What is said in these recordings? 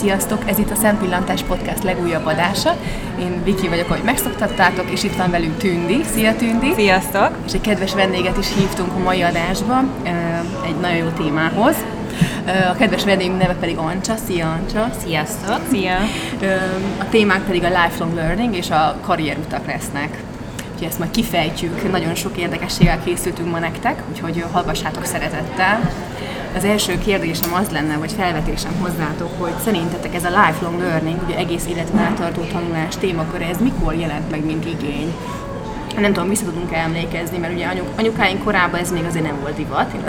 Sziasztok! Ez itt a Szempillantás Podcast legújabb adása. Én Viki vagyok, ahogy megszoktattátok, és itt van velünk Tündi. Szia Tündi! Sziasztok! És egy kedves vendéget is hívtunk a mai adásba, egy nagyon jó témához. A kedves vendégünk neve pedig Ancsa. Szia Ancsa! Sziasztok! Szia! A témák pedig a lifelong learning és a karrierutak lesznek úgyhogy ezt majd kifejtjük. Nagyon sok érdekességgel készültünk ma nektek, úgyhogy hallgassátok szeretettel. Az első kérdésem az lenne, vagy felvetésem hozzátok, hogy szerintetek ez a lifelong learning, ugye egész életen áttartó tanulás témakör, ez mikor jelent meg, mint igény? Nem tudom, vissza tudunk emlékezni, mert ugye anyuk, anyukáink korában ez még azért nem volt divat, én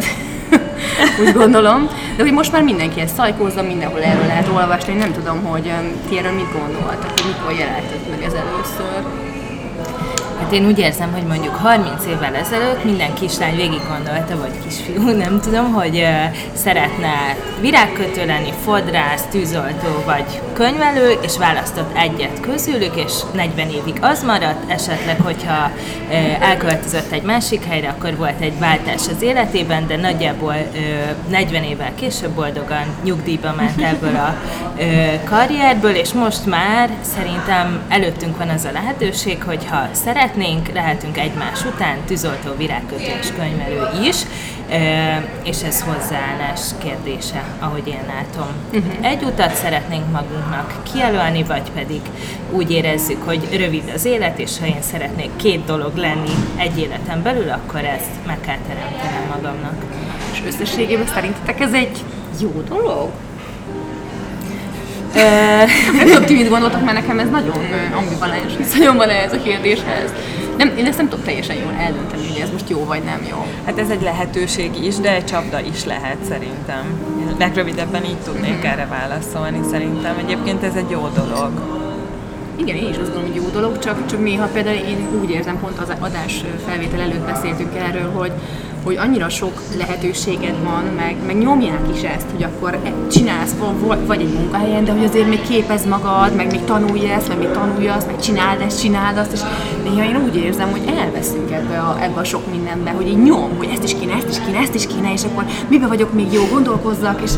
úgy gondolom. De hogy most már mindenki ezt szajkózza, mindenhol erről lehet olvasni, nem tudom, hogy ti erről mit gondoltak, hogy mikor jelentett meg ez először. Hát én úgy érzem, hogy mondjuk 30 évvel ezelőtt minden kislány végig gondolta, vagy kisfiú, nem tudom, hogy uh, szeretne virágkötő lenni, fodrász, tűzoltó vagy könyvelő, és választott egyet közülük, és 40 évig az maradt, esetleg, hogyha uh, elköltözött egy másik helyre, akkor volt egy váltás az életében, de nagyjából uh, 40 évvel később boldogan nyugdíjba ment ebből a karrierből, és most már szerintem előttünk van az a lehetőség, hogyha szeretnénk, szeretnénk, lehetünk egymás után, tűzoltó, virágkötő és könyvelő is, és ez hozzáállás kérdése, ahogy én látom. Uh-huh. Egy utat szeretnénk magunknak kijelölni, vagy pedig úgy érezzük, hogy rövid az élet, és ha én szeretnék két dolog lenni egy életen belül, akkor ezt meg kell teremtenem magamnak. És összességében szerintetek ez egy jó dolog? Nem tudom, ti mit gondoltak, mert nekem ez nagyon ambivalens viszonyom van ez a kérdéshez. Nem, én ezt nem tudom teljesen jól eldönteni, hogy ez most jó vagy nem jó. Hát ez egy lehetőség is, de egy csapda is lehet szerintem. Legrövidebben így tudnék mm-hmm. erre válaszolni szerintem. Egyébként ez egy jó dolog. Igen, én is azt gondolom, hogy jó dolog, csak, csak néha például én úgy érzem, pont az adás felvétel előtt beszéltünk erről, hogy, hogy annyira sok lehetőséged van, meg, meg nyomják is ezt, hogy akkor csinálsz vagy egy munkahelyen, de hogy azért még képez magad, meg még tanulj ezt, meg még tanulj azt, meg csináld ezt, csináld azt, és néha én úgy érzem, hogy elveszünk ebbe a, ebbe a sok mindenbe, hogy így nyom, hogy ezt is kéne, ezt is kéne, ezt is kéne, és akkor mibe vagyok még jó, gondolkozzak, és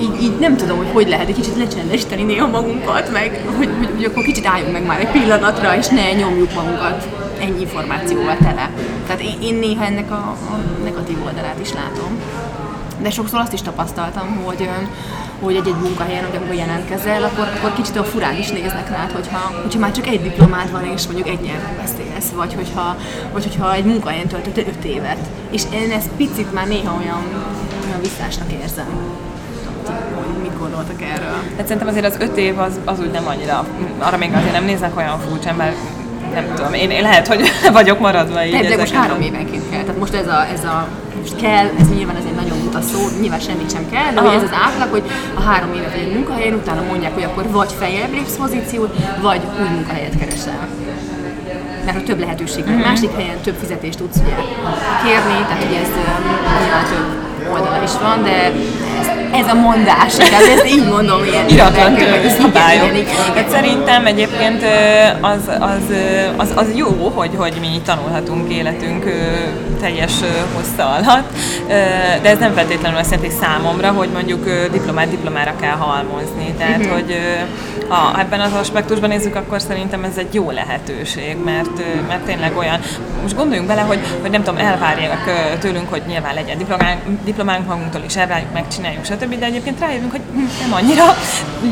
így, így nem tudom, hogy hogy lehet egy kicsit lecsendesíteni néha magunkat, meg hogy, hogy, hogy akkor kicsit álljunk meg már egy pillanatra, és ne nyomjuk magunkat ennyi információval tele. Tehát én, én néha ennek a, a negatív oldalát is látom. De sokszor azt is tapasztaltam, hogy hogy egy-egy munkahelyen, amikor jelentkezel, akkor, akkor kicsit a furán is néznek rád, hogyha, hogyha már csak egy diplomád van, és mondjuk egy nyelven beszélsz, vagy hogyha, vagy hogyha egy munkahelyen töltöttél öt évet. És én ezt picit már néha olyan, olyan visszásnak érzem hogy mit gondoltak erről? Hát szerintem azért az öt év az, az úgy nem annyira, arra még azért nem néznek olyan furcsán, mert nem tudom, én, én lehet, hogy vagyok maradva így. De most három évenként kell. Tehát most ez a, ez a most kell, ez nyilván ez egy nagyon muta szó, nyilván semmit sem kell, de hogy ez az átlag, hogy a három évet egy munkahelyen, utána mondják, hogy akkor vagy feljebb lépsz pozíciót, vagy új munkahelyet keresel mert hogy több lehetőség van. Mm-hmm. Másik helyen több fizetést tudsz ugye kérni, tehát ugye ez nyilván több oldala is van, de ez ez a mondás, tehát ezt így mondom ilyen. Iratlan szabályok. Hát szerintem egyébként az, az, az, az jó, hogy, hogy mi tanulhatunk életünk teljes hossza alatt, de ez nem feltétlenül azt jelenti számomra, hogy mondjuk diplomát diplomára kell halmozni. Tehát, uh-huh. hogy ha ebben az aspektusban nézzük, akkor szerintem ez egy jó lehetőség, mert, mert tényleg olyan, most gondoljunk bele, hogy, hogy nem tudom, elvárják tőlünk, hogy nyilván legyen diplománk, diplománk magunktól is, elvárjuk, megcsináljuk, stb., de egyébként rájövünk, hogy hm, nem annyira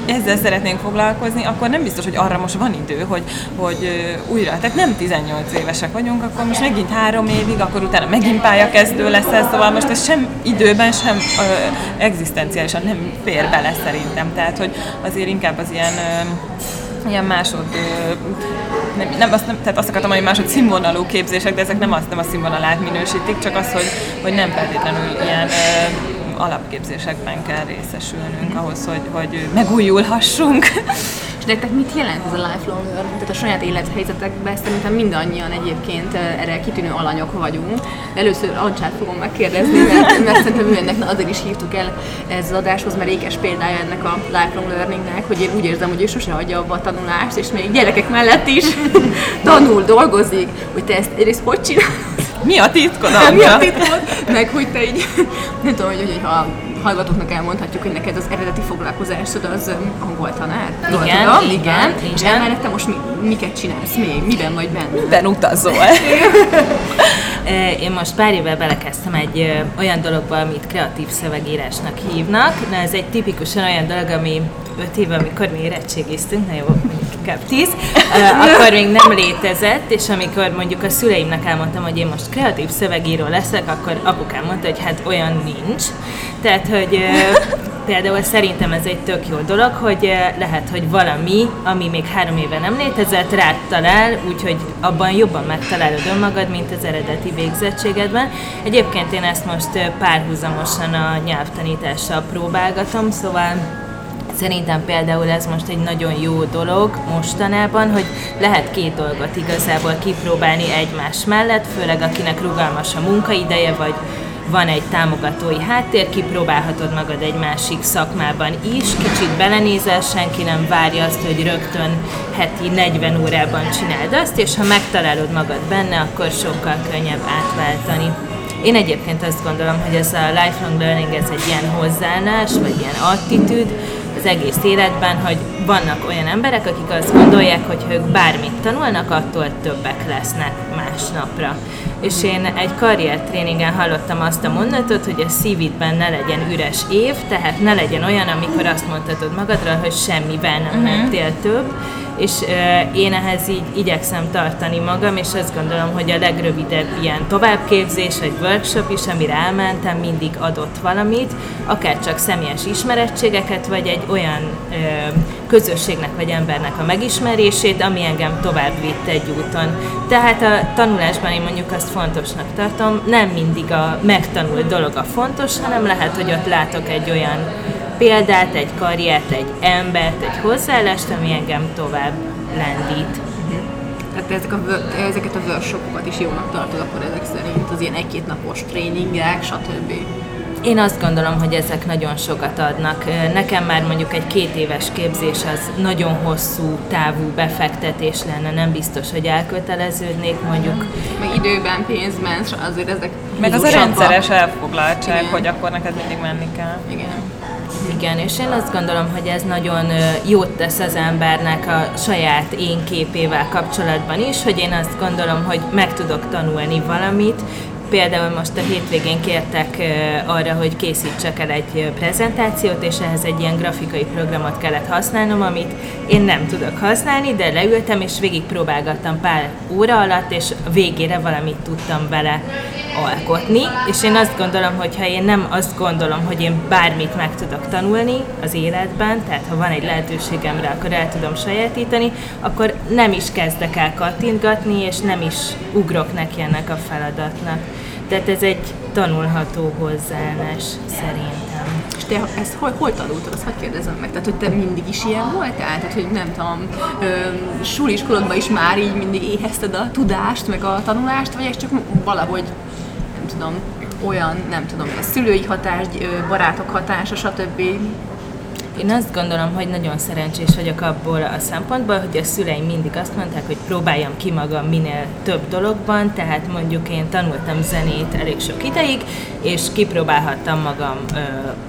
ezzel szeretnénk foglalkozni, akkor nem biztos, hogy arra most van idő, hogy, hogy újra, tehát nem 18 évesek vagyunk, akkor most megint három évig, akkor utána megint pályakezdő leszel, szóval most ez sem időben, sem ö, egzisztenciálisan nem fér bele szerintem, tehát hogy azért inkább az ilyen ö, ilyen másod nem, nem, azt, nem, tehát azt akartam, hogy másod színvonalú képzések, de ezek nem azt nem a színvonalát minősítik, csak az, hogy, hogy nem feltétlenül ilyen alapképzésekben kell részesülnünk ahhoz, hogy, hogy megújulhassunk. És nektek mit jelent ez a lifelong learning? Tehát a saját élethelyzetekben szerintem mindannyian egyébként erre kitűnő alanyok vagyunk. Először Ancsát fogom megkérdezni, mert, mert szerintem ő ennek azért is hívtuk el ez az adáshoz, mert ékes példája ennek a lifelong learningnek, hogy én úgy érzem, hogy ő sose hagyja abba a tanulást, és még gyerekek mellett is tanul, dolgozik, hogy te ezt egyrészt hogy csinálod? Mi a titkod, Mi a titkod? Meg hogy te így, nem tudom, hogy, hogy ha hallgatóknak elmondhatjuk, hogy neked az eredeti foglalkozásod az angol tanár. Igen, tudom, igen. van, És igen. emellett te most mi, miket csinálsz még? Miben vagy benne? Miben utazol? Én most pár éve belekezdtem egy olyan dologba, amit kreatív szövegírásnak hívnak. Na, ez egy tipikusan olyan dolog, ami öt éve, amikor mi érettségiztünk, na jó, inkább tíz, akkor még nem létezett, és amikor mondjuk a szüleimnek elmondtam, hogy én most kreatív szövegíró leszek, akkor apukám mondta, hogy hát olyan nincs. Tehát, hogy Például szerintem ez egy tök jó dolog, hogy eh, lehet, hogy valami, ami még három éve nem létezett, rád talál, úgyhogy abban jobban megtalálod önmagad, mint az eredeti végzettségedben. Egyébként én ezt most párhuzamosan a nyelvtanítással próbálgatom, szóval Szerintem például ez most egy nagyon jó dolog mostanában, hogy lehet két dolgot igazából kipróbálni egymás mellett, főleg akinek rugalmas a munkaideje, vagy van egy támogatói háttér, kipróbálhatod magad egy másik szakmában is, kicsit belenézel, senki nem várja azt, hogy rögtön heti 40 órában csináld azt, és ha megtalálod magad benne, akkor sokkal könnyebb átváltani. Én egyébként azt gondolom, hogy ez a lifelong learning, ez egy ilyen hozzáállás, vagy ilyen attitűd az egész életben, hogy vannak olyan emberek, akik azt gondolják, hogy ők bármit tanulnak, attól többek lesznek másnapra. És én egy karriertréningen hallottam azt a mondatot, hogy a szívidben ne legyen üres év, tehát ne legyen olyan, amikor azt mondhatod magadra, hogy semmivel nem uh-huh. több, és én ehhez így igyekszem tartani magam, és azt gondolom, hogy a legrövidebb ilyen továbbképzés, vagy workshop is, amire elmentem, mindig adott valamit, akár csak személyes ismerettségeket, vagy egy olyan közösségnek vagy embernek a megismerését, ami engem tovább vitt egy úton. Tehát a tanulásban én mondjuk azt fontosnak tartom, nem mindig a megtanult dolog a fontos, hanem lehet, hogy ott látok egy olyan példát, egy karriert, egy embert, egy hozzáállást, ami engem tovább lendít. Tehát te ezek a, ezeket a workshopokat is jónak tartod akkor ezek szerint, az ilyen egy-két napos tréningek, stb. Én azt gondolom, hogy ezek nagyon sokat adnak. Nekem már mondjuk egy két éves képzés az nagyon hosszú távú befektetés lenne, nem biztos, hogy elköteleződnék mondjuk. Meg időben, pénzben, azért ezek Meg az a rendszeres elfoglaltság, Igen. hogy akkor neked mindig menni kell. Igen. Igen, és én azt gondolom, hogy ez nagyon jót tesz az embernek a saját én képével kapcsolatban is, hogy én azt gondolom, hogy meg tudok tanulni valamit, Például most a hétvégén kértek arra, hogy készítsek el egy prezentációt, és ehhez egy ilyen grafikai programot kellett használnom, amit én nem tudok használni, de leültem, és végig próbálgattam pár óra alatt, és végére valamit tudtam vele alkotni, és én azt gondolom, hogy ha én nem azt gondolom, hogy én bármit meg tudok tanulni az életben, tehát ha van egy lehetőségem rá, akkor el tudom sajátítani, akkor nem is kezdek el kattintgatni, és nem is ugrok neki ennek a feladatnak. Tehát ez egy tanulható hozzáállás szerintem. És te ezt hol, hol tanultad, azt hadd kérdezem meg? Tehát, hogy te mindig is ilyen voltál? Tehát, hogy nem tudom, ö, suliskorodban is már így mindig éhezted a tudást, meg a tanulást, vagy ez csak valahogy, nem tudom, olyan, nem tudom, szülői hatás, barátok hatása, stb. Én azt gondolom, hogy nagyon szerencsés vagyok abból a szempontból, hogy a szüleim mindig azt mondták, hogy próbáljam ki magam minél több dologban, tehát mondjuk én tanultam zenét elég sok ideig, és kipróbálhattam magam ö,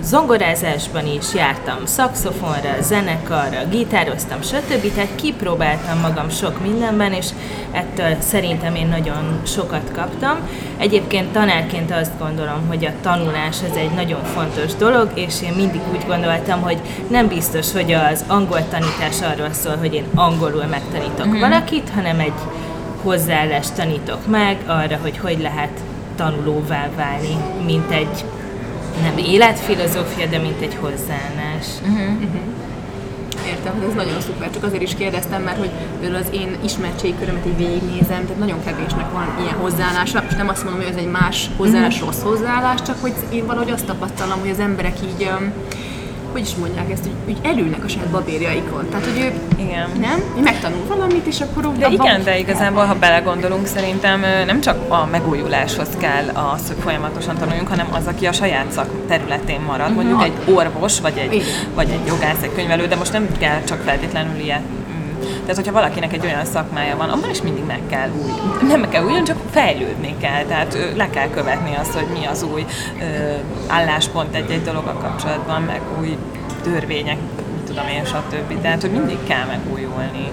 zongorázásban is, jártam szaxofonra, zenekarra, gitároztam, stb. Tehát kipróbáltam magam sok mindenben, és ettől szerintem én nagyon sokat kaptam. Egyébként tanárként azt gondolom, hogy a tanulás az egy nagyon fontos dolog, és én mindig úgy gondoltam, hogy nem biztos, hogy az angol tanítás arról szól, hogy én angolul megtanítok uh-huh. valakit, hanem egy hozzáállást tanítok meg arra, hogy hogy lehet tanulóvá válni, mint egy nem életfilozófia, de mint egy hozzáállás. Értem, hogy ez nagyon szuper, csak azért is kérdeztem, mert hogy az én ismertségkörömet így végignézem, tehát nagyon kevésnek van ilyen hozzáállása, és nem azt mondom, hogy ez egy más hozzáállás, rossz hozzáállás, csak hogy én valahogy azt tapasztalom, hogy az emberek így, hogy is mondják ezt, hogy, hogy elülnek a saját babérjaikon. Tehát, hogy ők Igen. nem, megtanul valamit, és akkor úgy De igen, de igazából, ha belegondolunk, szerintem nem csak a megújuláshoz kell az, hogy folyamatosan tanuljunk, hanem az, aki a saját szak területén marad, mondjuk egy orvos, vagy egy, Igen. vagy egy jogász, egy könyvelő, de most nem kell csak feltétlenül ilyet tehát, hogyha valakinek egy olyan szakmája van, abban is mindig meg kell új. Nem meg kell újulni, csak fejlődni kell. Tehát le kell követni azt, hogy mi az új álláspont egy-egy dologgal kapcsolatban, meg új törvények, tudom én, stb. Tehát, hogy mindig kell megújulni.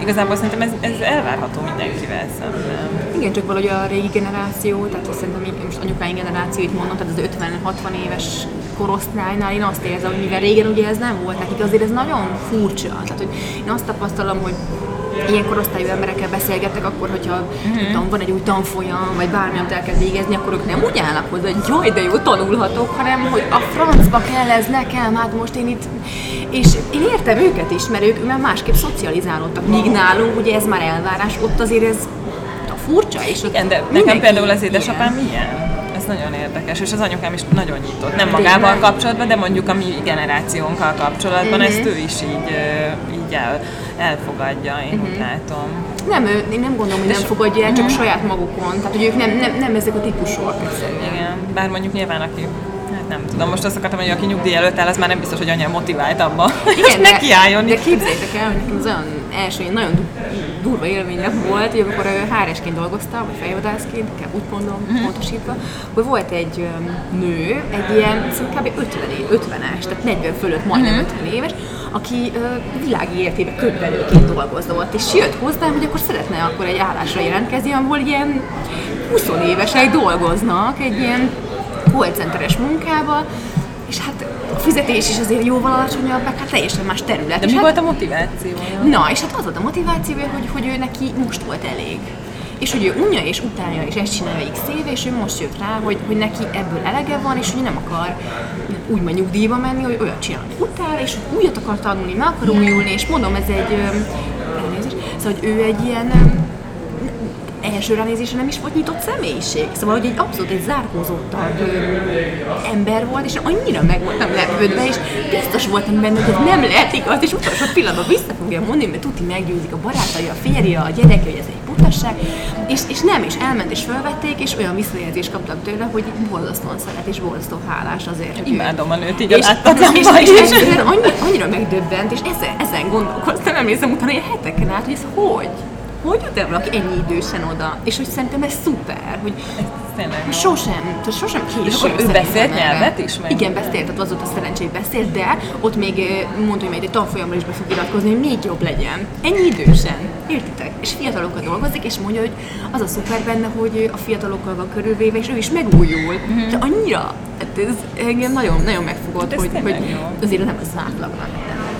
Igazából szerintem ez, ez elvárható mindenkivel szemben. Igen, csak valahogy a régi generáció, tehát azt szerintem most anyukáink generációit mondom, tehát az 50-60 éves korosztálynál én azt érzem, hogy mivel régen ugye ez nem volt nekik, azért ez nagyon furcsa. Tehát, hogy én azt tapasztalom, hogy ilyen korosztályú emberekkel beszélgettek, akkor, hogyha uh-huh. tudom, van egy új tanfolyam, vagy bármi, amit el kell végezni, akkor ők nem úgy állnak hozzá, hogy jaj, de jó, tanulhatok, hanem hogy a francba kell ez nekem, hát most én itt... És én értem őket is, mert ők már másképp szocializálódtak, míg nálunk ugye ez már elvárás, ott azért ez furcsa, és Igen, de nekem például az édesapám ilyen ez nagyon érdekes, és az anyukám is nagyon nyitott. Nem magával kapcsolatban, de mondjuk a mi generációnkkal kapcsolatban mm-hmm. ezt ő is így, így el, elfogadja, én mm-hmm. úgy látom. Nem, én nem gondolom, hogy nem fogadja el, csak mm-hmm. saját magukon. Tehát, hogy ők nem, nem, nem ezek a típusok. Igen, bár mondjuk nyilván aki Hát nem tudom, most azt akartam, hogy aki nyugdíj előtt áll, az már nem biztos, hogy annyira motivált abban, Igen, de, neki álljon. De képzeljétek el, hogy nekem az olyan első, nagyon durva élményem volt, hogy amikor HR-esként dolgoztam, vagy fejvadászként, kell úgy mondom, uh-huh. pontosítva, hogy volt egy nő, egy ilyen, szerintem kb. 50, 50-es, tehát 40 fölött, majdnem uh-huh. Mhm. 50 éves, aki világi életében könyvelőként dolgozott, és jött hozzám, hogy akkor szeretne akkor egy állásra jelentkezni, ahol ilyen 20 évesek dolgoznak, egy ilyen call munkába, és hát a fizetés is azért jóval alacsonyabb, meg hát teljesen más terület. De mi hát, volt a motivációja? Na, és hát az volt a motivációja, hogy, hogy ő neki most volt elég. És hogy ő unja és utálja, és ezt csinálja x éve, és ő most jött rá, hogy, hogy neki ebből elege van, és hogy nem akar úgymond nyugdíjba menni, hogy olyat csinál, utál, és újat akar tanulni, meg akar újulni, és mondom, ez egy, elnézést, szóval, hogy ő egy ilyen első ránézésre nem is volt nyitott személyiség. Szóval, hogy egy abszolút egy zárkózottabb ember volt, és annyira meg voltam lepődve, és biztos voltam benne, hogy nem lehet igaz, és utolsó pillanatban vissza fogja mondani, mert tuti meggyőzik a barátai, a férje, a gyereke, hogy ez egy butasság, és, és nem, és elment és felvették, és olyan visszajelzést kaptam tőle, hogy borzasztóan szeret, és borzasztó hálás azért. Imádom a nőt, így és, és, és, és, és annyira, annyira megdöbbent, és ezen, ezen gondolkoztam, emlékszem utána, hogy heteken át, hogy ez hogy? Hogy jut el valaki ennyi idősen oda? És hogy szerintem ez szuper, hogy tényleg sosem, tehát sosem késő. És akkor ő beszélt nyelvet is? Meg? Igen, beszélt, tehát az volt a szerencsé, beszélt, de ott még mondta, hogy majd egy tanfolyamra is be fog iratkozni, hogy még jobb legyen. Ennyi idősen, értitek? És fiatalokkal dolgozik, és mondja, hogy az a szuper benne, hogy a fiatalokkal van körülvéve, és ő is megújul. Mm-hmm. De annyira, hát ez engem nagyon, nagyon megfogott, hát hogy, hogy azért nem az átlagnak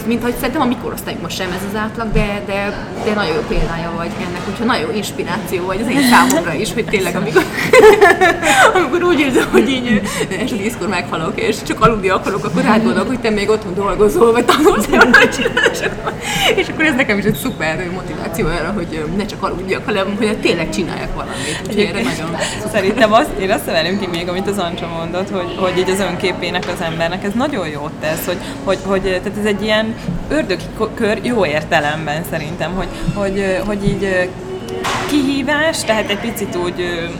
mint hogy szerintem a mi korosztályunkban sem ez az átlag, de, de, de nagyon jó példája vagy ennek, hogyha nagyon jó inspiráció vagy az én számomra is, hogy tényleg amikor, amikor úgy érzem, hogy így este tízkor meghalok, és csak aludni akarok, akkor rád gondolok, hogy te még otthon dolgozol, vagy tanulsz, és akkor ez nekem is egy szuper motiváció arra, hogy ne csak aludjak, hanem hogy tényleg csináljak valamit. Egyébként nagyon Szerintem azt, én azt emelem ki még, amit az Ancsa mondott, hogy, hogy így az önképének az embernek ez nagyon jót tesz, hogy, hogy, hogy tehát ez egy ilyen ördögi kör jó értelemben szerintem, hogy, hogy, hogy így kihívás, tehát egy picit úgy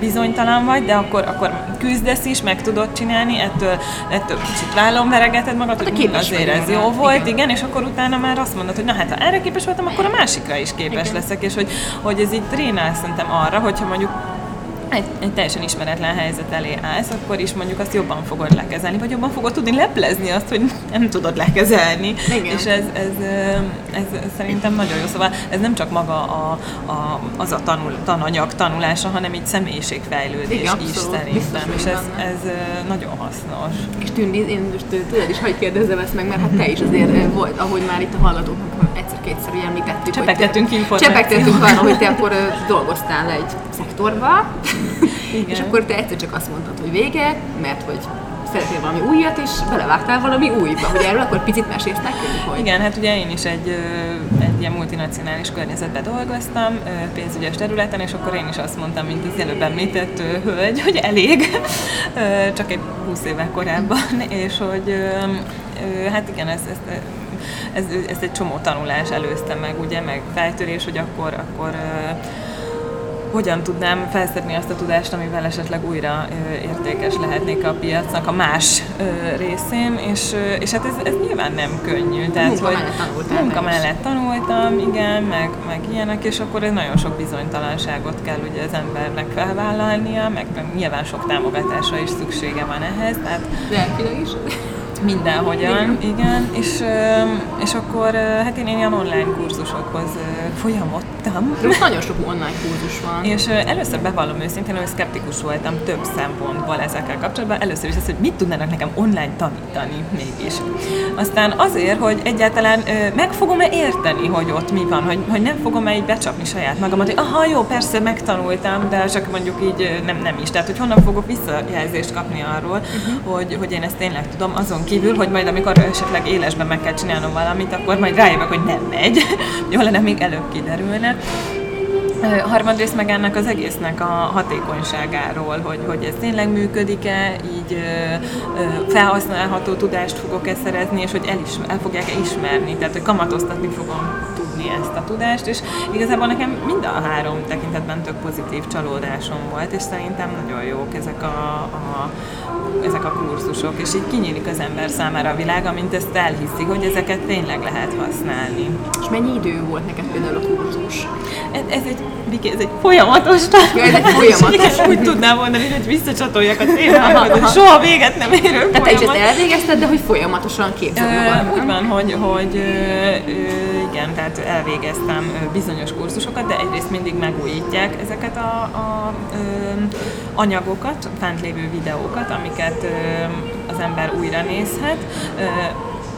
bizonytalan vagy, de akkor, akkor küzdesz is, meg tudod csinálni, ettől, ettől kicsit vállom veregeted magad, hát hogy azért ez jó volt, igen. igen, és akkor utána már azt mondod, hogy na hát ha erre képes voltam, akkor a másikra is képes igen. leszek, és hogy, hogy ez itt trénál szerintem arra, hogyha mondjuk egy, egy teljesen ismeretlen helyzet elé állsz, akkor is mondjuk azt jobban fogod lekezelni, vagy jobban fogod tudni leplezni azt, hogy nem tudod lekezelni. Igen. És ez, ez, ez, ez szerintem nagyon jó. Szóval ez nem csak maga a, a, az a tanul, tananyag tanulása, hanem így személyiségfejlődés Igen, is szerintem, és ez, ez nagyon hasznos. És Tündi, én most tőled is hagyj kérdezzem ezt meg, mert hát te is azért volt, ahogy már itt a hallgatóknak egyszer-kétszer említettük. Csepegtettünk információt. Csepegtettünk arra, hogy te akkor dolgoztál egy szektorba. És akkor te egyszer csak azt mondtad, hogy vége, mert hogy szeretnél valami újat, és belevágtál valami újba, hogy erről akkor picit mesélsz nekünk, hogy... Igen, hát ugye én is egy, egy ilyen multinacionális környezetben dolgoztam, pénzügyes területen, és akkor én is azt mondtam, mint az előbb említett hölgy, hogy elég, csak egy 20 éve korábban, és hogy hát igen, ez, ez, ez, ez egy csomó tanulás előzte meg, ugye, meg feltörés, hogy akkor, akkor hogyan tudnám felszedni azt a tudást, amivel esetleg újra értékes lehetnék a piacnak a más részén, és, és hát ez, ez nyilván nem könnyű. Tehát, munka hogy mellett tanultál. Munka mellett tanultam, igen, meg, meg ilyenek, és akkor ez nagyon sok bizonytalanságot kell ugye az embernek felvállalnia, meg nyilván sok támogatásra is szüksége van ehhez. Tehát, Lelkileg is? Mindenhogyan, igen. És, és akkor hát én ilyen online kurzusokhoz folyamodtam. Most nagyon sok online kurzus van. És először bevallom őszintén, hogy szkeptikus voltam több szempontból ezekkel kapcsolatban. Először is az, hogy mit tudnának nekem online tanítani mégis. Aztán azért, hogy egyáltalán meg fogom-e érteni, hogy ott mi van, hogy, hogy nem fogom-e így becsapni saját magamat, hogy aha, jó, persze megtanultam, de csak mondjuk így nem, nem is. Tehát, hogy honnan fogok visszajelzést kapni arról, uh-huh. hogy, hogy én ezt tényleg tudom, azon kívül, hogy majd amikor esetleg élesben meg kell csinálnom valamit, akkor majd rájövök, hogy nem megy. Jó lenne, még előbb kiderülne. Harmadrészt meg ennek az egésznek a hatékonyságáról, hogy, hogy ez tényleg működik-e, így ö, felhasználható tudást fogok-e szerezni, és hogy el, is, el fogják-e ismerni, tehát hogy kamatoztatni fogom tudni ezt a tudást, és igazából nekem mind a három tekintetben tök pozitív csalódásom volt, és szerintem nagyon jók ezek a, a ezek a kurzusok, és így kinyílik az ember számára a világ, amint ezt elhiszi, hogy ezeket tényleg lehet használni. És mennyi idő volt neked például a kurzus? Ez, ez egy, Viki, ez egy folyamatos ja, ez egy folyamatos. úgy tudnám mondani, hogy visszacsatoljak a témához, hogy soha véget nem érő Tehát te is ezt elvégezted, de hogy folyamatosan képzeld magad. Úgy van, hogy, hogy igen, tehát elvégeztem bizonyos kurzusokat, de egyrészt mindig megújítják ezeket a, a, a anyagokat, fent lévő videókat, amiket az ember újra nézhet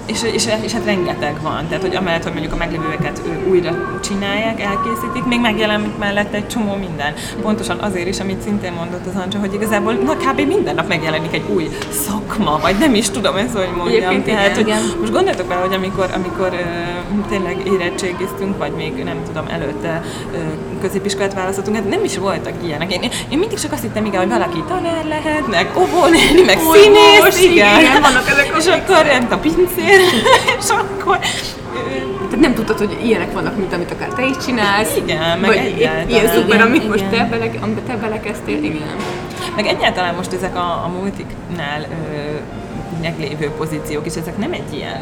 és, és, és hát rengeteg van, tehát hogy amellett, hogy mondjuk a meglévőeket újra csinálják, elkészítik, még megjelenik mellett egy csomó minden. Pontosan azért is, amit szintén mondott az Ancsa, hogy igazából na kb. minden nap megjelenik egy új szakma, vagy nem is tudom ezt, hogy mondjam. Egyébként Tehát, hogy igen. most gondoltok bele, hogy amikor, amikor uh, tényleg érettségiztünk, vagy még nem tudom, előtte uh, középiskolát választottunk, hát nem is voltak ilyenek. Én, én mindig csak azt hittem, igen, hogy valaki tanár lehet, meg óvónéni, meg színész, igen. igen. vannak ezek a és akkor a pincér, és akkor tehát nem tudtad, hogy ilyenek vannak, mint amit akár te is csinálsz. Igen, meg vagy ilyen szuper, amit igen. most te, bele, te belekezdtél. Igen. Meg egyáltalán most ezek a, a multiknál ö, meglévő pozíciók, és ezek nem egy ilyen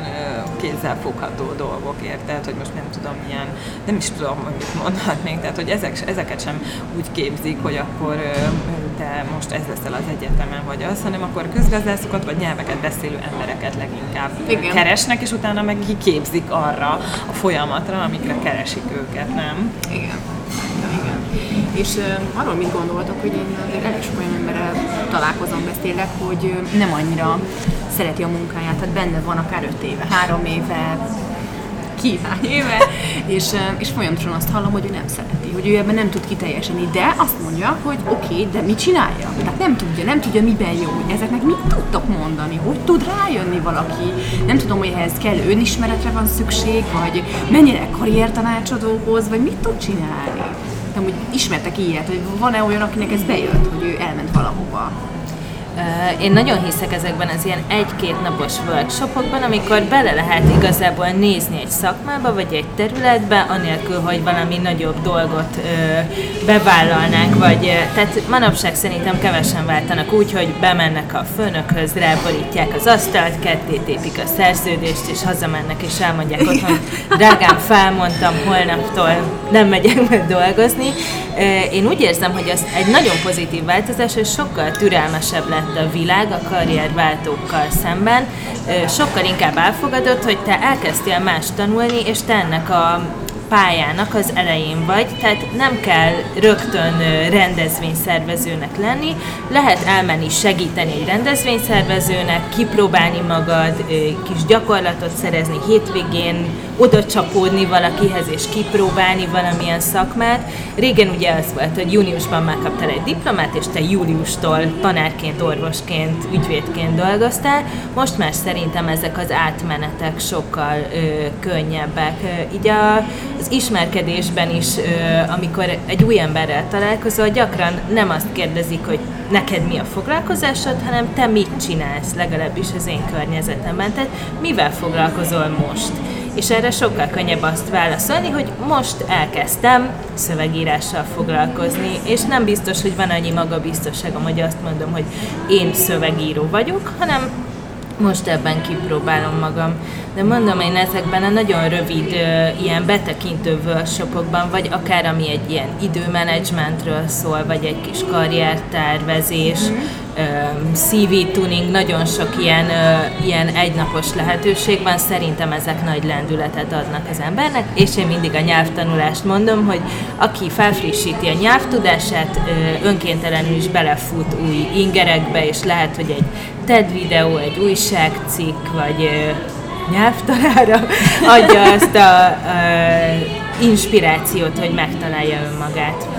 kézzelfogható dolgok, érted? Hogy most nem tudom milyen, nem is tudom, hogy mit mondhatnék, tehát hogy ezek, ezeket sem úgy képzik, hogy akkor te most ez leszel az egyetemen vagy az, hanem akkor közgazdászokat vagy nyelveket beszélő embereket leginkább Igen. keresnek, és utána meg kiképzik arra a folyamatra, amikre keresik őket, nem? Igen. Igen. És uh, arról mit gondoltok, hogy én azért elég sok olyan emberrel találkozom, beszélek, hogy nem annyira szereti a munkáját, tehát benne van akár öt éve, három éve, kihány éve, és, és folyamatosan azt hallom, hogy ő nem szereti, hogy ő ebben nem tud kiteljesedni, de azt mondja, hogy oké, okay, de mit csinálja? Tehát nem tudja, nem tudja miben jó, ezeknek mit tudtok mondani, hogy tud rájönni valaki, nem tudom, hogy ehhez kell önismeretre van szükség, vagy mennyire karriertanácsadóhoz, vagy mit tud csinálni? Nem, hogy ismertek ilyet, hogy van-e olyan, akinek ez bejött, hogy ő elment valahova? Én nagyon hiszek ezekben az ilyen egy-két napos workshopokban, amikor bele lehet igazából nézni egy szakmába, vagy egy területbe, anélkül, hogy valami nagyobb dolgot bevállalnánk, vagy tehát manapság szerintem kevesen váltanak úgy, hogy bemennek a főnökhöz, ráborítják az asztalt, ketté tépik a szerződést, és hazamennek, és elmondják ott, hogy drágám, felmondtam, holnaptól nem megyek meg dolgozni. Én úgy érzem, hogy az egy nagyon pozitív változás, és sokkal türelmesebb lett a világ a karrierváltókkal szemben, sokkal inkább elfogadott, hogy te elkezdtél más tanulni, és te ennek a pályának az elején vagy, tehát nem kell rögtön rendezvényszervezőnek lenni, lehet elmenni segíteni egy rendezvényszervezőnek, kipróbálni magad, kis gyakorlatot szerezni hétvégén, oda csapódni valakihez és kipróbálni valamilyen szakmát. Régen ugye az volt, hogy júniusban megkaptál egy diplomát, és te júliustól tanárként, orvosként, ügyvédként dolgoztál. Most már szerintem ezek az átmenetek sokkal ö, könnyebbek. Így a, az ismerkedésben is, ö, amikor egy új emberrel találkozol, gyakran nem azt kérdezik, hogy neked mi a foglalkozásod, hanem te mit csinálsz, legalábbis az én környezetemben. Tehát mivel foglalkozol most? És erre sokkal könnyebb azt válaszolni, hogy most elkezdtem szövegírással foglalkozni, és nem biztos, hogy van annyi magabiztosságom, hogy azt mondom, hogy én szövegíró vagyok, hanem most ebben kipróbálom magam. De mondom, én ezekben a nagyon rövid ilyen betekintő workshopokban, vagy akár ami egy ilyen időmenedzsmentről szól, vagy egy kis karriertervezés, mm-hmm. CV tuning, nagyon sok ilyen, ilyen egynapos lehetőség van, szerintem ezek nagy lendületet adnak az embernek, és én mindig a nyelvtanulást mondom, hogy aki felfrissíti a nyelvtudását, önkéntelenül is belefut új ingerekbe, és lehet, hogy egy TED videó, egy újságcikk, vagy nyelvtanára adja azt a, a inspirációt, hogy megtalálja önmagát.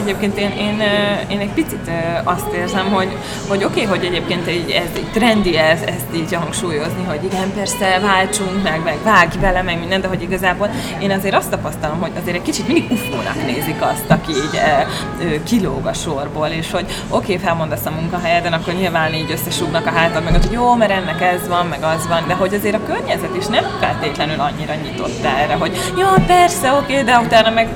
Egyébként én, én, én egy picit azt érzem, hogy, hogy oké, okay, hogy egyébként egy, ez egy trendi ez, ezt így hangsúlyozni, hogy igen, persze váltsunk meg, meg vágj vele, meg minden, de hogy igazából én azért azt tapasztalom, hogy azért egy kicsit mindig ufónak nézik azt, aki így e, kilóg a sorból, és hogy oké, okay, felmondasz a munkahelyeden, akkor nyilván így összesúgnak a hátad meg, hogy jó, mert ennek ez van, meg az van, de hogy azért a környezet is nem feltétlenül annyira nyitott erre, hogy jó, persze, oké, okay, de utána meg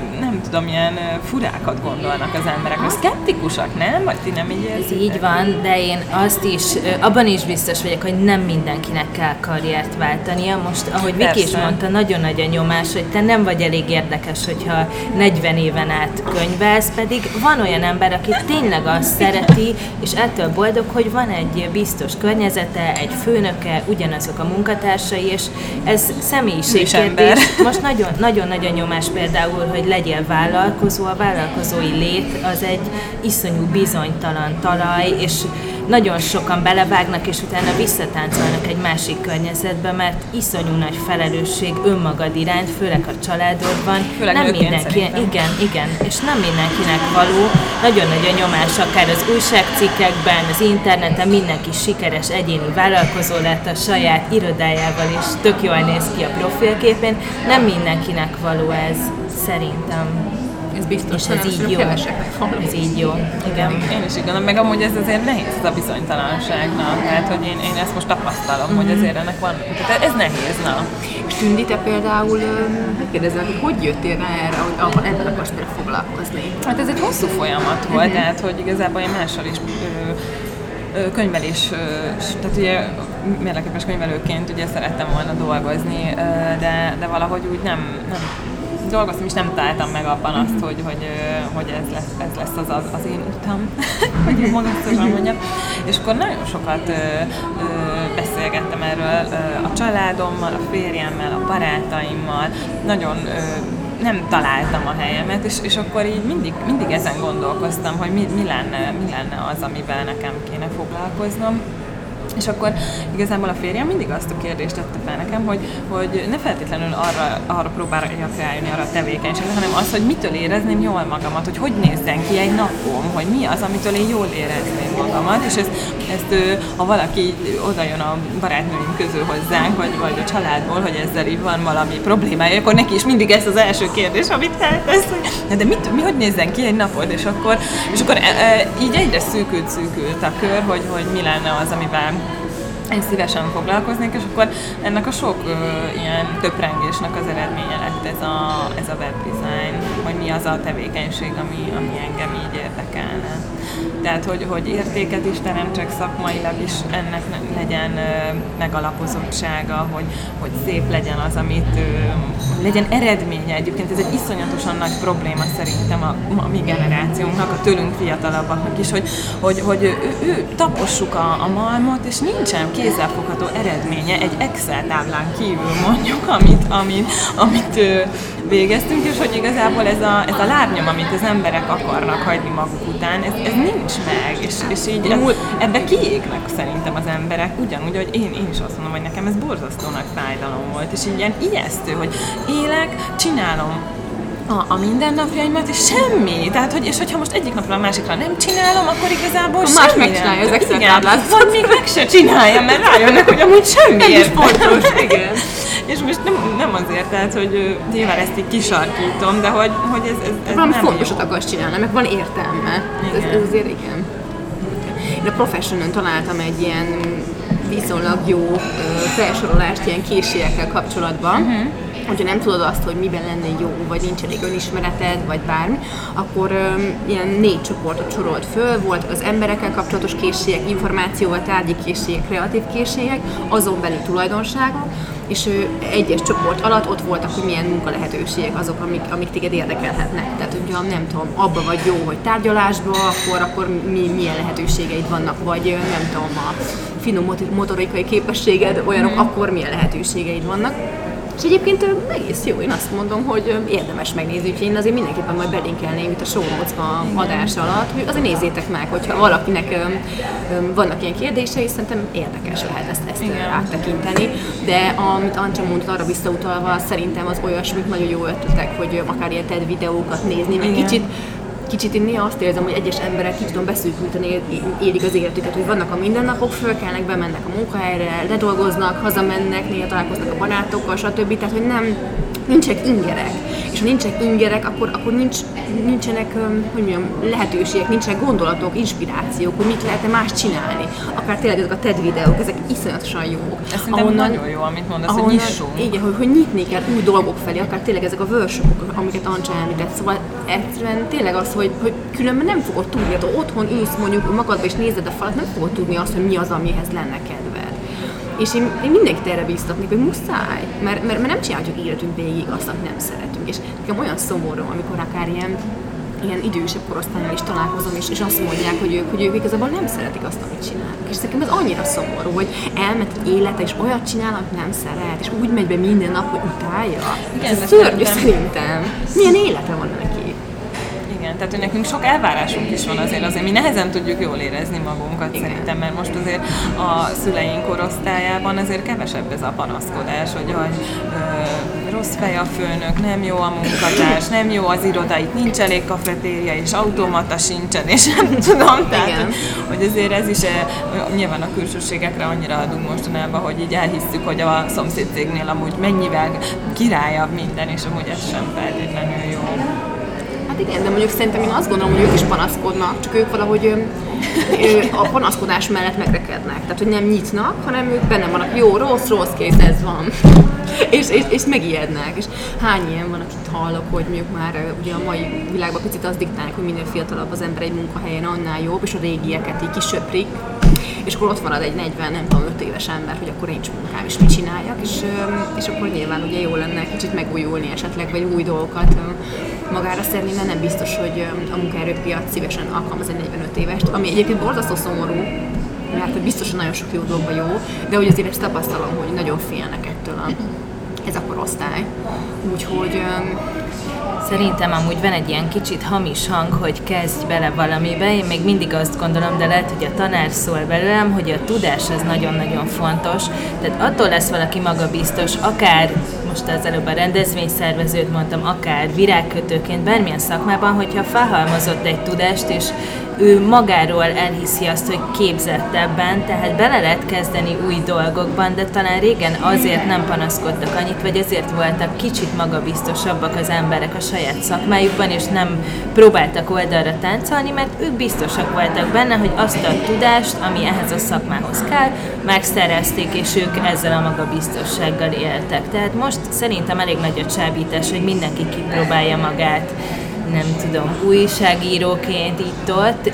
tudom, ilyen furákat gondolnak az emberek. Most szkeptikusak, nem? Vagy ti nem így Ez így van, de én azt is, abban is biztos vagyok, hogy nem mindenkinek kell karriert váltania. Most, ahogy Viki is mondta, nagyon nagy a nyomás, hogy te nem vagy elég érdekes, hogyha 40 éven át könyvelsz, pedig van olyan ember, aki tényleg azt szereti, és ettől boldog, hogy van egy biztos környezete, egy főnöke, ugyanazok a munkatársai, és ez személyiségkérdés. Most nagyon-nagyon nagy a nyomás például, hogy legyél vállalkozó, a vállalkozói lét az egy iszonyú bizonytalan talaj, és nagyon sokan belevágnak, és utána visszatáncolnak egy másik környezetbe, mert iszonyú nagy felelősség önmagad iránt, főleg a családodban. Főleg nem mindenki, igen, igen, és nem mindenkinek való. Nagyon nagy a nyomás, akár az újságcikkekben, az interneten mindenki sikeres egyéni vállalkozó lett a saját irodájával, és tök jól néz ki a profilképén. Nem mindenkinek való ez, szerintem ez biztos, és ez így jó. Ez így jó. Igen. Én is így meg amúgy ez azért nehéz ez a bizonytalanságnak. Tehát, hogy én, én ezt most tapasztalom, mm-hmm. hogy mhm. azért ennek van, tehát ez nehéz, na. És Tündi, te például, hogy kérdezem, hogy hogy jöttél rá erre, hogy ahol ebben akarsz foglalkozni? Hát ez egy hosszú folyamat volt, mm-hmm. tehát, hogy igazából én mással is könyvelés, tehát ugye mérleképes könyvelőként ugye szerettem volna dolgozni, de, de valahogy úgy nem, nem dolgoztam, és nem találtam meg abban azt, hogy, hogy, hogy ez, lesz, ez lesz az, az, az én utam, hogy magasztosan mondjam. És akkor nagyon sokat ö, ö, beszélgettem erről ö, a családommal, a férjemmel, a barátaimmal, nagyon ö, nem találtam a helyemet, és, és akkor így mindig, mindig ezen gondolkoztam, hogy mi, mi, lenne, mi lenne az, amivel nekem kéne foglalkoznom. És akkor igazából a férjem mindig azt a kérdést tette fel nekem, hogy, hogy ne feltétlenül arra, arra próbáljak rájönni, arra a tevékenységre, hanem az, hogy mitől érezném jól magamat, hogy hogy nézzen ki egy napom, hogy mi az, amitől én jól érezném magamat, és ezt, ezt ha valaki oda jön a barátnőim közül hozzánk, vagy, vagy a családból, hogy ezzel így van valami problémája, akkor neki is mindig ez az első kérdés, amit feltesz, hogy de mit, mi hogy nézzen ki egy napod, és akkor, és akkor e, e, így egyre szűkült, szűkült a kör, hogy, hogy mi lenne az, amivel én szívesen foglalkoznék, és akkor ennek a sok ö, ilyen töprengésnek az eredménye lett ez a, ez a webdesign, hogy mi az a tevékenység, ami, ami engem így érdekelne. Tehát, hogy, hogy értéket is teremtsek szakmailag is, ennek legyen megalapozottsága, hogy, hogy szép legyen az, amit legyen eredménye. Egyébként ez egy iszonyatosan nagy probléma szerintem a, a mi generációnknak, a tőlünk fiatalabbaknak is, hogy, hogy, hogy ő, ő tapossuk a, a malmot, és nincsen kézzelfogható eredménye egy Excel táblán kívül mondjuk, amit, amit, amit végeztünk, és hogy igazából ez a, ez a lábnyom, amit az emberek akarnak hagyni maguk után, ez, ez nincs meg, és, és így ez, ebbe kiégnek szerintem az emberek, ugyanúgy, hogy én, én is azt mondom, hogy nekem ez borzasztó nagy fájdalom volt, és így ilyen ijesztő, hogy élek, csinálom a, a mindennapjaimat, és semmi. Tehát, hogy, és hogyha most egyik napra a másikra nem csinálom, akkor igazából a semmi más megcsinálja az Excel táblát. Vagy még meg se csinálja, mert rájönnek, hogy amúgy semmi is fontos, igen. és most nem, nem azért, tehát, hogy nyilván ezt így kisarkítom, de hogy, hogy ez, ez, ez Valami nem fontosat jó. akarsz csinálni, meg van értelme. Ez, ez azért igen. Én a Professionon találtam egy ilyen viszonylag jó felsorolást ilyen készségekkel kapcsolatban. Uh-huh hogyha nem tudod azt, hogy miben lenne jó, vagy nincs elég önismereted, vagy bármi, akkor um, ilyen négy csoportot sorolt föl, voltak az emberekkel kapcsolatos készségek, információval, tárgyi készségek, kreatív készségek, azon belül tulajdonságok, és ő egyes csoport alatt ott voltak, hogy milyen munkalehetőségek azok, amik, amik téged érdekelhetnek. Tehát, hogyha nem tudom, abba vagy jó, hogy tárgyalásba, akkor, akkor mi, milyen lehetőségeid vannak, vagy nem tudom, a finom motorikai képességed olyanok, mm. akkor milyen lehetőségeid vannak. És egyébként egész jó, én azt mondom, hogy érdemes megnézni, úgyhogy én azért mindenképpen majd belinkelném itt a show notes-ba adás alatt, hogy azért nézzétek meg, hogyha valakinek vannak ilyen kérdései, szerintem érdekes lehet ezt, ezt áttekinteni, de amit Ancsa mondta arra visszautalva, szerintem az olyasmik nagyon jó ötletek, hogy akár ilyen TED videókat nézni, meg kicsit kicsit én néha azt érzem, hogy egyes emberek ki tudom beszűkülteni, élik az életüket, hogy vannak a mindennapok, fölkelnek, bemennek a munkahelyre, ledolgoznak, hazamennek, néha találkoznak a barátokkal, stb. Tehát, hogy nem, nincsenek ingerek. És ha nincsenek ingerek, akkor, akkor nincs, nincsenek hogy mondjam, lehetőségek, nincsenek gondolatok, inspirációk, hogy mit lehetne más csinálni. Akár tényleg ezek a TED videók, ezek iszonyatosan jók. Ez ahonnan, nagyon jó, amit mondasz, ahonnan, hogy nyissunk. Igen, hogy, hogy nyitni kell új dolgok felé, akár tényleg ezek a workshopok, amiket Ancsa említett. Szóval egyszerűen tényleg az, hogy, hogy különben nem fogod tudni, hogy hát otthon ülsz mondjuk magadba és nézed a falat, nem fogod tudni azt, hogy mi az, amihez lenne kedved. És én, én mindenkit erre bíztatnék, hogy muszáj, mert, mert, mert nem csináljuk életünk végig azt, amit nem szeretünk. És nekem olyan szomorú, amikor akár ilyen ilyen idősebb korosztályon is találkozom, és, és azt mondják, hogy ők, hogy ők igazából nem szeretik azt, amit csinálnak. És nekem ez annyira szomorú, hogy elment egy élete, és olyat csinál, amit nem szeret, és úgy megy be minden nap, hogy utálja. Igen, ez szörnyű szerintem. Milyen élete van neki? Igen, tehát hogy nekünk sok elvárásunk is van azért, azért mi nehezen tudjuk jól érezni magunkat Igen. szerintem, mert most azért a szüleink korosztályában azért kevesebb ez a panaszkodás, hogy, hogy ö, rossz fej a főnök, nem jó a munkatárs, nem jó az iroda, itt nincs elég kafetéria, és automata sincsen, és nem tudom, tehát Igen. hogy azért ez is nyilván a külsőségekre annyira adunk mostanában, hogy így elhisszük, hogy a szomszédcégnél amúgy mennyivel királyabb minden, és amúgy ez sem feltétlenül jó. Hát igen, de mondjuk szerintem én azt gondolom, hogy ők is panaszkodnak, csak ők valahogy ö, ö, a panaszkodás mellett megrekednek. Tehát, hogy nem nyitnak, hanem ők benne vannak, jó, rossz, rossz kész, ez van. És, és, és megijednek. És hány ilyen van, akit hallok, hogy mondjuk már ugye a mai világban picit azt diktálják, hogy minél fiatalabb az ember egy munkahelyen, annál jobb, és a régieket így kisöprik, és akkor ott marad egy 40, nem tudom, 5 éves ember, hogy akkor nincs munkám, és mit csináljak, és, és akkor nyilván ugye jó lenne kicsit megújulni esetleg, vagy új dolgokat magára szerni, mert nem biztos, hogy a munkaerőpiac szívesen alkalmaz egy 45 évest, ami egyébként borzasztó szomorú, mert hogy biztosan nagyon sok jó dolgban jó, de hogy azért ezt tapasztalom, hogy nagyon félnek ettől a, ez a korosztály. Úgyhogy Szerintem amúgy van egy ilyen kicsit hamis hang, hogy kezdj bele valamibe. Én még mindig azt gondolom, de lehet, hogy a tanár szól belőlem, hogy a tudás az nagyon-nagyon fontos. Tehát attól lesz valaki magabiztos, akár most az előbb a rendezvényszervezőt mondtam, akár virágkötőként, bármilyen szakmában, hogyha felhalmozott egy tudást, és ő magáról elhiszi azt, hogy képzettebben, tehát bele lehet kezdeni új dolgokban, de talán régen azért nem panaszkodtak annyit, vagy azért voltak kicsit magabiztosabbak az emberek a saját szakmájukban, és nem próbáltak oldalra táncolni, mert ők biztosak voltak benne, hogy azt a tudást, ami ehhez a szakmához kell, megszerezték, és ők ezzel a magabiztossággal éltek. Tehát most szerintem elég nagy a csábítás, hogy mindenki kipróbálja magát nem tudom, újságíróként itt-ott,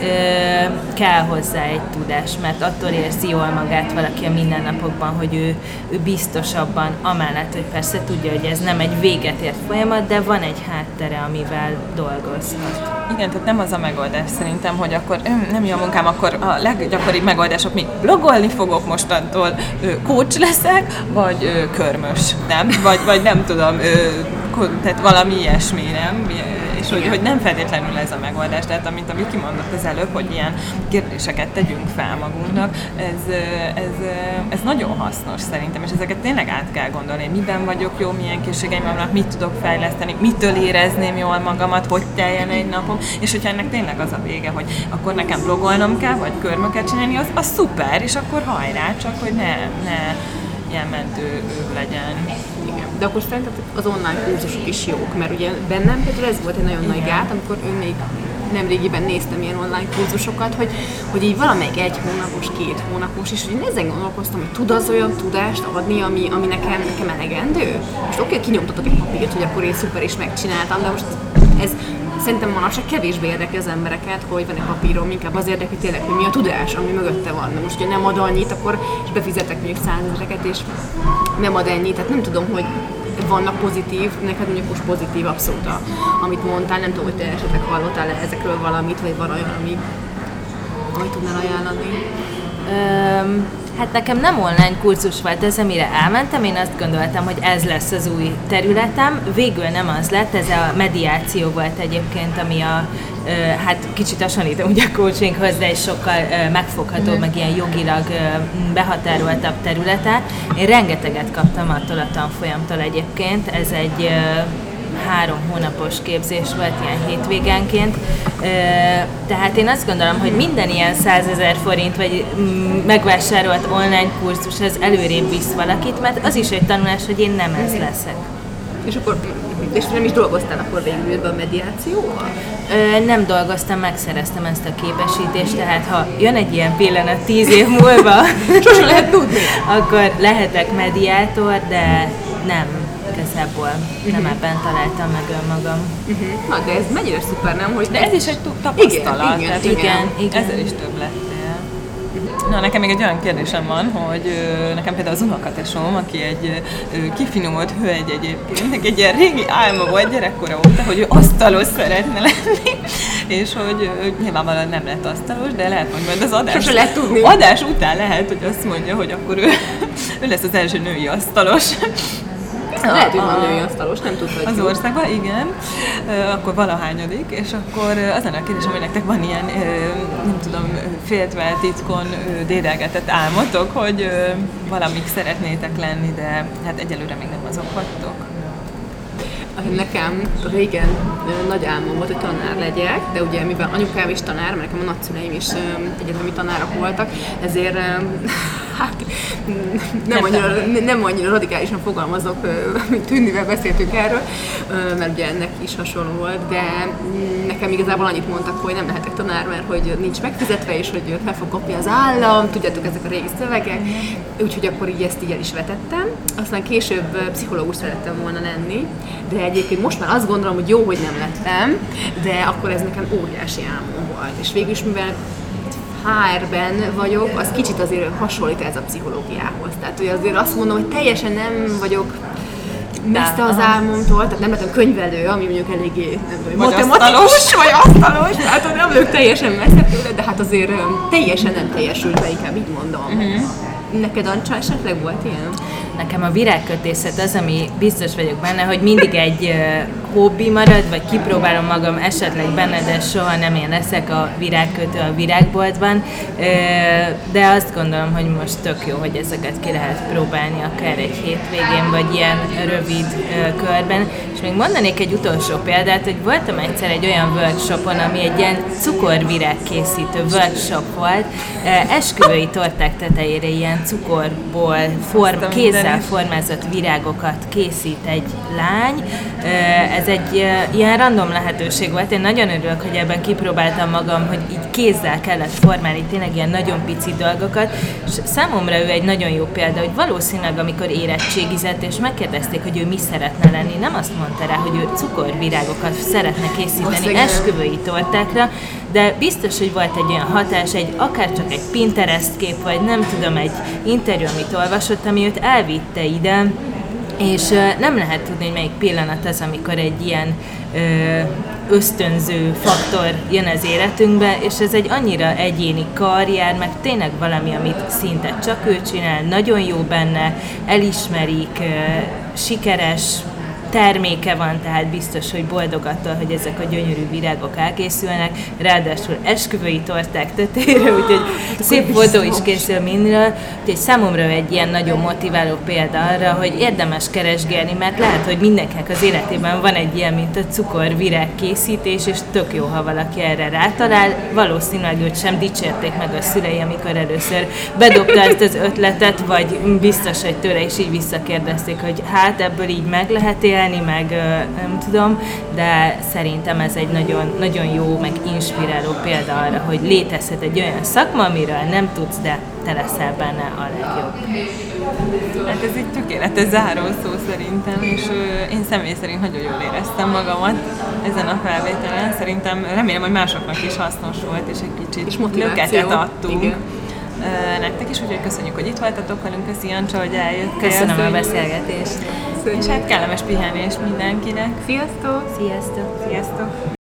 kell hozzá egy tudás, mert attól érzi jól magát valaki a mindennapokban, hogy ő, ő biztosabban, amellett, hogy persze tudja, hogy ez nem egy véget ért folyamat, de van egy háttere, amivel dolgozhat. Igen, tehát nem az a megoldás szerintem, hogy akkor nem jó a munkám, akkor a leggyakoribb megoldások mi blogolni fogok mostantól, coach leszek, vagy körmös, nem? Vagy, vagy nem tudom, tehát valami ilyesmi, nem? És hogy, hogy nem feltétlenül ez a megoldás. Tehát amit, amit kimondott az előbb, hogy ilyen kérdéseket tegyünk fel magunknak, ez, ez, ez nagyon hasznos szerintem, és ezeket tényleg át kell gondolni, miben vagyok jó, milyen készségeim vannak, mit tudok fejleszteni, mitől érezném jól magamat, hogy teljen egy napom, és hogyha ennek tényleg az a vége, hogy akkor nekem blogolnom kell, vagy körmöket csinálni, az, az szuper, és akkor hajrá, csak hogy ne, ne ilyen mentő legyen. Igen. De akkor szerinted az online kurzusok is jók, mert ugye bennem például ez volt egy nagyon Igen. nagy gát, amikor ő még nemrégiben néztem ilyen online kurzusokat, hogy, hogy így valamelyik egy hónapos, két hónapos, és hogy ezen gondolkoztam, hogy tud az olyan tudást adni, ami, ami nekem, nekem elegendő? Most oké, okay, kinyomtatok egy papírt, hogy akkor én szuper is megcsináltam, de most ez szerintem manapság kevésbé érdekli az embereket, hogy van egy papírom, inkább az érdekli tényleg, hogy mi a tudás, ami mögötte van. Most, hogy nem ad annyit, akkor és befizetek mondjuk százezreket, és nem ad ennyit. Tehát nem tudom, hogy vannak pozitív, neked mondjuk most pozitív abszolút, a, amit mondtál, nem tudom, hogy te esetleg hallottál -e ezekről valamit, vagy van olyan, ami, amit tudnál ajánlani. Um, Hát nekem nem online kurzus volt ez, amire elmentem, én azt gondoltam, hogy ez lesz az új területem. Végül nem az lett, ez a mediáció volt egyébként, ami a, hát kicsit hasonlítom ugye a coachinghoz, de egy sokkal megfogható, mm. meg ilyen jogilag behatároltabb területe. Én rengeteget kaptam attól a tanfolyamtól egyébként, ez egy három hónapos képzés volt ilyen hétvégenként. Tehát én azt gondolom, hogy minden ilyen 100 ezer forint vagy mm, megvásárolt online kurzus az előrébb visz valakit, mert az is egy tanulás, hogy én nem ez leszek. És akkor és nem is dolgoztál akkor végül a mediációval? Ö, nem dolgoztam, megszereztem ezt a képesítést, tehát ha jön egy ilyen pillanat tíz év múlva, sosem lehet tudni, akkor lehetek mediátor, de nem igazából uh-huh. nem ebben találtam meg önmagam. Uh-huh. Na, de ez mennyire szuper, nem? Hogy de ez is egy tapasztalat. Igen, igen, igen, igen. Ezzel is több lettél. Na, nekem még egy olyan kérdésem van, hogy ö, nekem például az unokatesom, aki egy ö, kifinomult hölgy egyébként, egy ilyen régi álma volt gyerekkora óta, hogy ő asztalos szeretne lenni, és hogy ö, nyilvánvalóan nem lett asztalos, de lehet, hogy majd az adás, lehet tudni. adás után lehet, hogy azt mondja, hogy akkor ő, ő lesz az első női asztalos. Lehet, hogy van női asztalos, nem tudhatjuk. Az országban, igen. Akkor valahányadik, és akkor az lenne a kérdésem, hogy nektek van ilyen, nem tudom, féltve titkon dédelgetett álmotok, hogy valamik szeretnétek lenni, de hát egyelőre még nem azok vagytok. Nekem régen nagy álmom volt, hogy tanár legyek, de ugye mivel anyukám is tanár, mert nekem a nagyszüleim is egyetemi tanárok voltak, ezért hát nem annyira, nem annyira radikálisan fogalmazok, mint Tündivel beszéltünk erről, mert ugye ennek is hasonló volt, de nekem igazából annyit mondtak, hogy nem lehetek tanár, mert hogy nincs megfizetve, és hogy fel fog kapni az állam, tudjátok, ezek a régi szövegek, úgyhogy akkor így ezt így el is vetettem. Aztán később pszichológus szerettem volna lenni, de egyébként most már azt gondolom, hogy jó, hogy nem lettem, de akkor ez nekem óriási álmom volt. És végül is, mivel HR-ben vagyok, az kicsit azért hasonlít ez a pszichológiához. Tehát, hogy azért azt mondom, hogy teljesen nem vagyok messze az álmomtól, tehát nem lettem könyvelő, ami mondjuk eléggé nem tudom, matematikus vagy asztalos, tehát nem vagyok teljesen messze tőle, de hát azért teljesen nem teljesült be, inkább így mondom. Uh-huh. Neked Ancsa esetleg volt ilyen? Nekem a virágkötészet az, ami biztos vagyok benne, hogy mindig egy hobbi marad, vagy kipróbálom magam esetleg benne, de soha nem én leszek a virágkötő a virágboltban. De azt gondolom, hogy most tök jó, hogy ezeket ki lehet próbálni akár egy hétvégén, vagy ilyen rövid körben. És még mondanék egy utolsó példát, hogy voltam egyszer egy olyan workshopon, ami egy ilyen cukorvirág készítő workshop volt. Esküvői torták tetejére ilyen cukorból form, kézzel formázott virágokat készít egy lány. Ez egy ilyen random lehetőség volt. Én nagyon örülök, hogy ebben kipróbáltam magam, hogy így kézzel kellett formálni tényleg ilyen nagyon pici dolgokat, és számomra ő egy nagyon jó példa, hogy valószínűleg amikor érettségizett, és megkérdezték, hogy ő mi szeretne lenni, nem azt mondta rá, hogy ő cukorvirágokat szeretne készíteni esküvői tortákra, de biztos, hogy volt egy olyan hatás, egy akár csak egy Pinterest kép, vagy nem tudom, egy interjú, amit olvasott, ami őt elvitte ide, és nem lehet tudni, hogy melyik pillanat az, amikor egy ilyen ösztönző faktor jön az életünkbe, és ez egy annyira egyéni karrier, meg tényleg valami, amit szinte csak ő csinál, nagyon jó benne, elismerik, sikeres, terméke van, tehát biztos, hogy boldog attól, hogy ezek a gyönyörű virágok elkészülnek, ráadásul esküvői torták tetére, úgyhogy szép fotó is készül mindről, úgyhogy számomra egy ilyen nagyon motiváló példa arra, hogy érdemes keresgélni, mert lehet, hogy mindenkinek az életében van egy ilyen, mint a cukorvirág készítés, és tök jó, ha valaki erre rátalál. Valószínűleg őt sem dicsérték meg a szülei, amikor először bedobta ezt az ötletet, vagy biztos, hogy tőle is így visszakérdezték, hogy hát ebből így meg lehet élni, élni, meg nem tudom, de szerintem ez egy nagyon, nagyon jó, meg inspiráló példa arra, hogy létezhet egy olyan szakma, amiről nem tudsz, de te leszel benne a legjobb. Hát ez egy tökéletes zárószó szerintem, és én személy szerint nagyon jól éreztem magamat ezen a felvételen. Szerintem remélem, hogy másoknak is hasznos volt, és egy kicsit És löketet adtunk. Igen. Nektek is, úgyhogy köszönjük, hogy itt voltatok velünk, köszi Jancsa, hogy eljöttél. Köszönöm a beszélgetést. És hát kellemes pihenés mindenkinek. Sziasztok! Sziasztok! Sziasztok!